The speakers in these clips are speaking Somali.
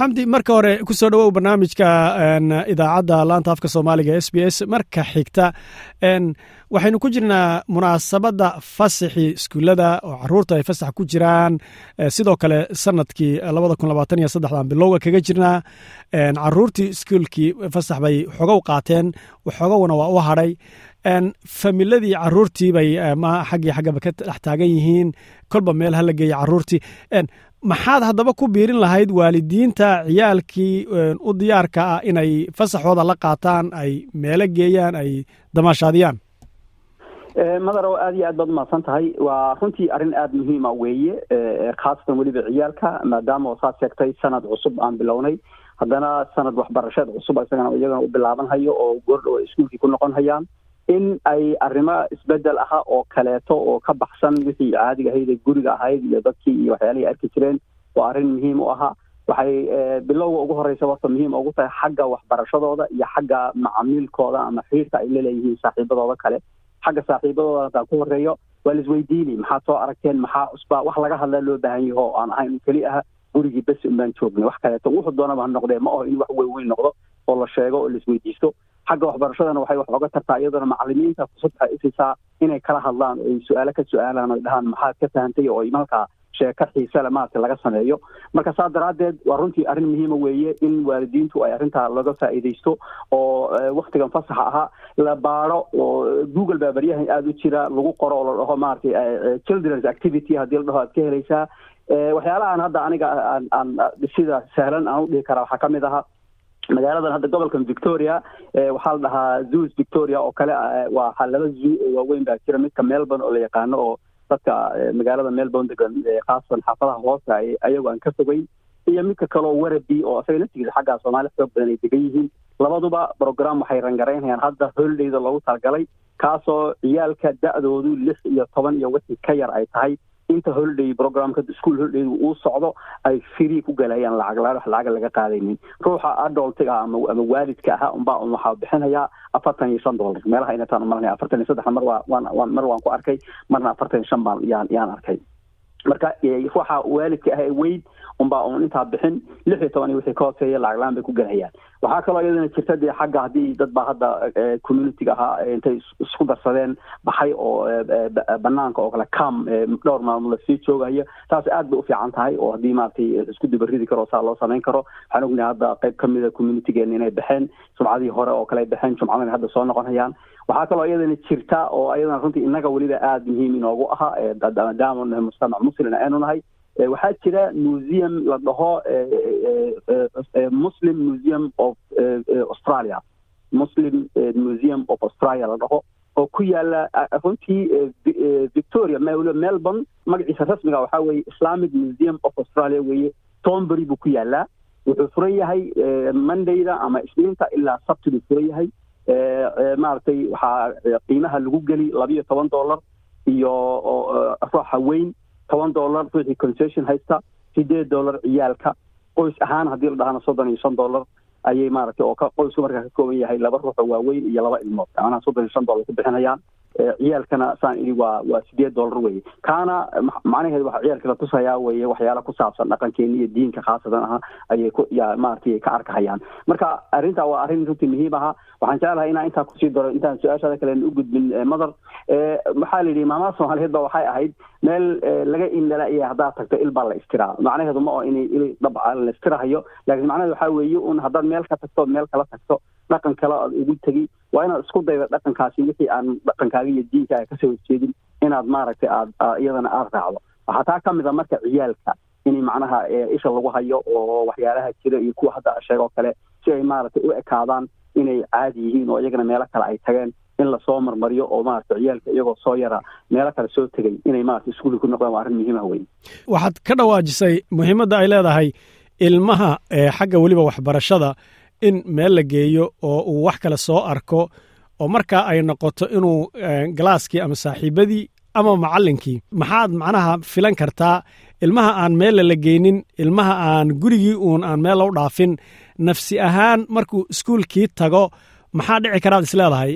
xamdi marka hore ku soo dhowow barnaamijka idaacadda laanta afka soomaaliga s b s. Marka xigta waxaynu ku jirnaa munaasabadda fasaxii iskuullada oo carruurta ay fasax ku jiraan. Sidoo kale sannadkii saddexdan bilowga kaga jirnaa. Caruurtii iskuulkii fasax bay xogow qaateen xogowna waa u hadhay familadii caruurtii bay xaggii xaggaba ka dhex taagan yihiin. Kolba meel hala geeya caruurtii maxaad haddaba ku biirin lahayd waalidiinta ciyaalkii u diyaarka ah inay fasaxooda la qaataan ay meelo geeyaan ay damaashaadiyaan? Madarow aad iyo aad baad umahadsan tahay. Waa runtii arrin aada muhiima weeye. Khaasatan weliba ciyaalka maadaama oo saad sheegtay sanad cusub aan bilownay. Haddana sanad waxbarasheed cusub isagana iyagana u bilaabanhayo oo goordhow ay iskuulkii ku noqon hayaan in ay arrimo isbeddel aha oo kaleeto oo ka baxsan wixii caadiga ahayd ee guriga ahayd iyo dadkii iyo waxyaalihii arki jireen waa arrin muhiim u ahaa waxay bilowga ugu horeysa warta muhiim ugu tahay xagga waxbarashadooda iyo xagga macamiilkooda ama xiriirka ay laleeyihiin saaxiibadooda kale. Xagga saaxiibadooda haddaan ku horeeyo waa la isweydiini maxaad soo aragteen maxaa cusba wax laga hadlaa loo baahan yaho o aan ahayn keli ah gurigii bes unbaan joognay. Wax kaleeto wuxuu doonaba ha noqdee ma aho in wax weyn noqdo oo la sheego oo la isweydiisto xagga waxbarashadana waxay wax oga tartaa iyadana macalimiinta fursad waxay isisaa inay kala hadlaan oo ay su'aalo ka su'aalaan oy dhahaan maxaad ka fahantay oo ay malkaa sheeko xiisele maaragta laga sameeyo. Marka saa daraaddeed waa runtii arrin muhiima weeye in waalidiintu ay arrintaa laga faa'iidaysto oo waktigan fasaxa ahaa la baado oo google baa baryahan aada u jira lagu qoro oo la dhaho maaragtay children's activity haddii la dhaho aad ka helaysaa. Waxyaalahan hadda aniga aan aan sida sahlan aan u dhihi karaa waxaa ka mid ahaa magaaladan hadda gobolkan victoria waxaa la dhahaa zoos victoria oo kale waa laba zoo oo waaweyn baa jira. Midka melbourne oo la yaqaano oo dadka magaalada melbourne degan khaasatan xaafadaha hoose ayago aan ka fogeyn. Iyo midka kaleo warabi oo isaga laftigiisa xaggaa soomaali xoog badan ay degan yihiin. Labaduba program waxay rangaraynayaan hadda holidayda loogu talagalay kaasoo ciyaalka da-doodu lix iyo toban iyo wixii ka yar ay tahay inta holiday programka school holiday uu socdo ay free ku galayaan lacag lacaga laga qaadaynin. Ruuxa adultiga ama ama waalidka aha unbaa un waxaa bixinayaa afartan iyo shan dollar. Meelaha inataan umalanaya afartan iyo saddex mar waa waan mar waan ku arkay marna afartan iyo shan baan yaan yaan arkay marka ruuxa waalidka ah weyd unbaa un intaa bixin lix iyo toban iyo wixii ka hooseeya lacaglaan bay ku galayaan waxaa kaloo iyadana jirta dee xagga haddii dad baa hadda communityga ahaa intay isku darsadeen baxay oo banaanka oo kale cam dhowr maalmood la sii joogaya taas aad bay u fiican tahay oo haddii maaragtay isku dabaridi karo saa loo samayn karo. Waxaan ognahay hadda qayb kamida communitygeena inay baxeen jumcadii hore oo kale ay baxeen jumcadana hadda soo noqonayaan. Waxaa kaloo iyadana jirta oo iyadana runtii inaga weliba aada muhiim inoogu ahaa maadaama mujtamac muslim aynu nahay. Waxaa jira museum la dhaho muslim museum of australia. Muslim museum of australia la dhaho oo ku yaalla runtii victoria melbourne. Magaciisa rasmiga waxaa weeye islamic museum of australia weeye. Tombury buu ku yaalaa wuxuu furan yahay mondayda ama isniinta ilaa sabtiduu furan yahay. Maaragtay waxaa qiimaha lagu geli labiyo toban dollar iyo ruuxa weyn toban dollar ruuxii concession haysta sideed dollar ciyaalka qoys ahaan haddii la dhahana soddon iyo shan dollar ayay maaragtay oo qoysku markaa ka kooban yahay laba ruuxoo waaweyn iyo laba ilmood. Macnaha soddon iyo shan dollar ku bixinayaan ciyaalkana saan idhi waa waa sideed dollar weye kaana macnaheedu waxa ciyaalka la tusayaa weye waxyaala ku saabsan dhaqankeena iyo diinka khaasatan aha ayay ku ya maaragtay ka arkahayaan. Marka arrintaa waa arrin runtii muhiim aha. Waxaan jeclahay inaan intaa ku sii daro intaan su'aashaada kalen u gudbin madar waxaa la yidhi maamada soomaaliyeed ba waxay ahayd meel laga indhalaiya haddaad tagto il baa la istiraa. Macnaheedu ma oo in il dabca la istirahayo laakiin macnaheedu waxaa weeye un haddaad meel ka tagto meel kala tagto dhaqan kale oad ugu tegi waa inaad isku dayda dhaqankaasi wixii aan dhaqankaaga iyo diinkaaga ka soo horjeedin inaad maaragtay aad iyadana aada raacdo. Waxaa taa ka mid a marka ciyaalka in macnaha isha lagu hayo oo waxyaalaha jira iyo kuwa hadda sheegoo kale si ay maaragtay u ekaadaan inay caadi yihiin oo iyagana meelo kale ay tageen in la soo marmariyo oo maaragtay ciyaalka iyagoo soo yara meelo kale soo tegay inay maaragtay iskuuli ku noqdaan waa arrin muhiimah weyn. Waxaad ka dhawaajisay muhiimadda ay leedahay ilmaha xagga weliba waxbarashada in meel la geeyo oo uu wax kale soo arko oo markaa ay noqoto inuu galaaskii ama saaxiibadii ama macallinkii. Maxaad macnaha filan kartaa ilmaha aan meella la geynin ilmaha aan gurigii uun aan meel lou dhaafin nafsi ahaan markuu iskuulkii tago maxaa dhici karaad isleedahay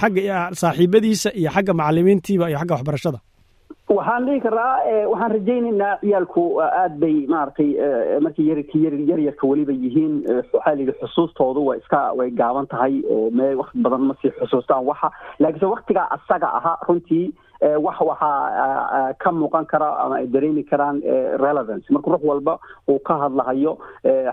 xagga saaxiibadiisa iyo xagga macalimiintiiba iyo xagga waxbarashada waxaan dhihi karaa waxaan rajaynaynaa ciyaalku aad bay maaragtay markay yarki yar yaryarka weliba yihiin waxaa layidhi xusuustoodu waa iska way gaaban tahay oo mee wakti badan ma sii xusuustaan waxa. Laakiinse waktigaa asaga ahaa runtii wax waxaa ka muuqan kara ama ay dareemi karaan relevance. Marka ruux walba uu ka hadlahayo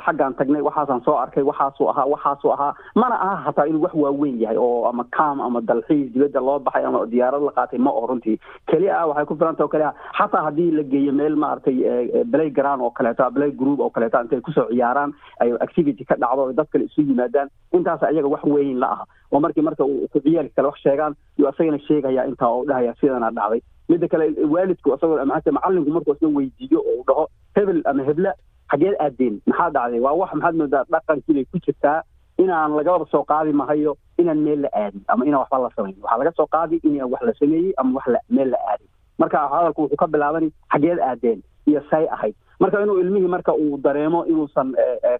xaggaan tagnay waxaasaan soo arkay waxaasuu ahaa waxaasuu ahaa. Mana aha hataa inuu wax waaweyn yahay oo ama cam ama dalxiis dibadda loo baxay ama diyaarad la qaatay ma oo runtii. Keli ah waxay ku filanta oo kale ah xataa haddii la geeyo meel maaragtay play ground oo kaleeto play group oo kaleeto intay ku soo ciyaaraan ay activity ka dhacdo dad kale isu yimaadaan intaas ayaga wax weyn la aha oo markii marka ku ciyaalka kale wax sheegaan yuu asagana sheegaya intaa oo dhahaya sidana dhacday. Midda kale waalidku isagoo maxaa macallinku markuu isna weydiiyo oo dhaho hebel ama hebla xageed aadeen maxaa dhacday? Waa wax maxaad moodaa dhaqankii bay ku jirtaa inaan lagaba soo qaadi mahayo inaan meel la aadin ama inaan waxba la samayn waxaa laga soo qaadi inaan wax la sameeyey ama wax meel la aadin. Marka hadalku wuxuu ka bilaabani xageed aadeen iyo say ahayd marka inuu ilmihii marka uu dareemo inuusan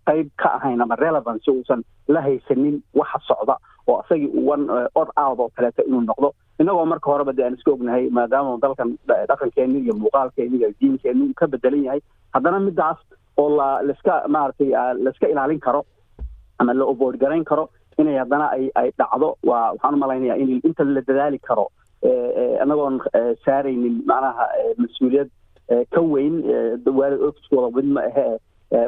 qayb ka ahayn ama relevance uusan la haysanin waxa socda oo isagii one od out oo kaleeto inuu noqdo. Innagoo marka horeba de aan iska ognahay maadaama dalkan dhaqankeeni iyo muuqaalkeeni iyo diinkeeni uu ka bedelan yahay haddana midaas oo la laiska maaragtay laiska ilaalin karo ama la obood garayn karo inay haddana ay ay dhacdo waa waxaan u malaynaya in inta la dadaali karo anagoon saaraynin macnaha mas'uuliyad ka weyn waalid ofiskooda mid ma ahe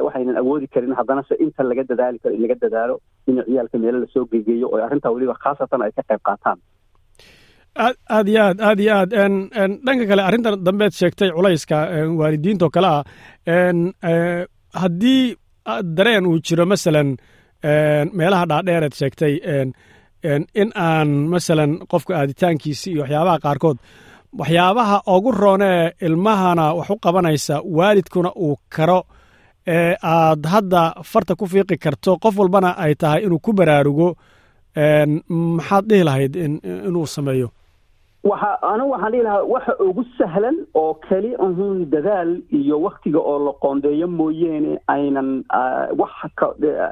waxaynan awoodi karin haddana se inta laga dadaali karo in laga dadaalo in ciyaalka meelo la soo gegeeyo oo arrintaa weliba khaasatan ay ka qayb qaataan. Aad aad iyo aad aad iyo aad. Dhanka kale arrintan dambeed sheegtay culayska waalidiinta oo kale ah haddii dareen uu jiro masalan meelaha dhaadheereed sheegtay in aan masalan qofka aaditaankiisi iyo waxyaabaha qaarkood waxyaabaha ugu roonee ilmahana wax u qabanaysa waalidkuna uu karo ee aad hadda farta ku fiiqi karto qof walbana ay tahay inuu ku baraarugo maxaad dhihi lahayd inuu sameeyo? Anigu waxaan dhihi lahaa waxa ugu sahlan oo keli ahun dadaal iyo waktiga oo la qoondeeyo mooyeene aynan wax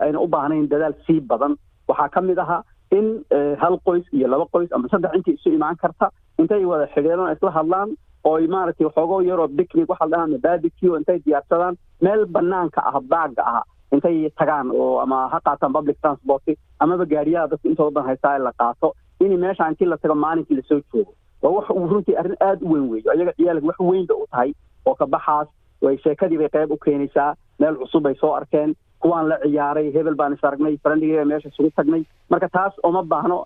aynan u baahnayn dadaal sii badan. Waxaa ka mid ahaa in hal qoys iyo laba qoys ama saddex intii isu imaan karta. Intay wada xidheedan isla hadlaan ooy maaragtay waxoogo yaroo bicnic waxa la dhahaa barbecue intay diyaarsadaan meel banaanka ah baaga ah intay tagaan oo ama ha qaataan public transport amaba gaariyaha dadka intooda badan haystaa la qaato. In meesha intii la tago maalinkii la soo joogo. Waa wax runtii arrin aada u weyn weeyo. Ayaga ciyaalka wax weyn bay u tahay oo kabaxaas way sheekadii bay qayb u keenaysaa meel cusub bay soo arkeen kuwaan la ciyaaray hebel baan is aragnay farandhigeega meesha isugu tagnay. Marka taas uma baahno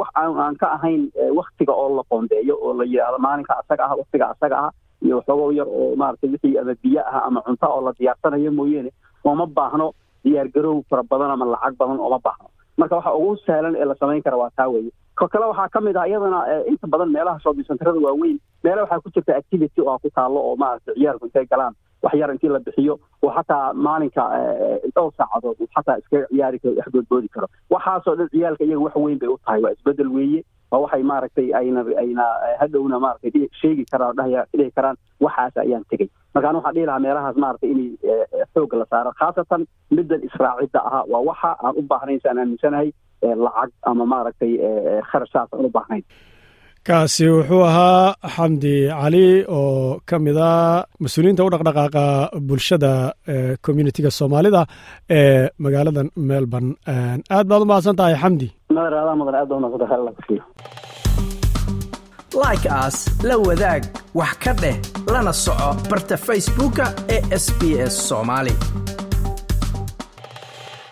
wax aan ka ahayn waktiga oo la qoondeeyo oo la yidhaahdo maalinka asaga ah waktiga asaga ah iyo waxoogo yar oo maaragtay wixii ama biyo ah ama cunto oo la diyaarsanayo mooyeene uma baahno diyaargaroow fara badan ama lacag badan uma baahno. Marka waxa ugu sahlan ee la samayn kara waa taa weeye. Ko kale waxaa ka mid ah iyadana inta badan meelaha shopping centerada waaweyn meela waxaa ku jirta activity oo ku taalo oo maaragtay ciyaalku intay galaan wax yar intii la bixiyo oo xataa maalinka dhowr saacadood uu xataa iskaga ciyaari karo wax goodboodi karo. Waxaasoo dhan ciyaalka iyaga wax weyn bay u tahay waa isbeddel weeye. Waa waxay maaragtay ayna ayna hadhowna maaragtay sheegi karaan oo dhihi karaan waxaas ayaan tegey. Marka anu waxaan dhihi lahaa meelahaas maaragtay inay xoogga la saaro khaasatan middan israacidda ahaa waa waxa aan u baahnayn si aan aaminsanahay lacag ama maaragtay kharashaas aan u baahnayn kaasi wuxuu ahaa xamdi cali oo ka mid a mas'uuliyiinta u dhaqdhaqaaqa bulshada communitiga soomaalida ee magaalada melbourne aad baad u mahadsan tahay xamdi. Like as la wadaag wax ka dheh lana soco barta facebooka ee sb s somaali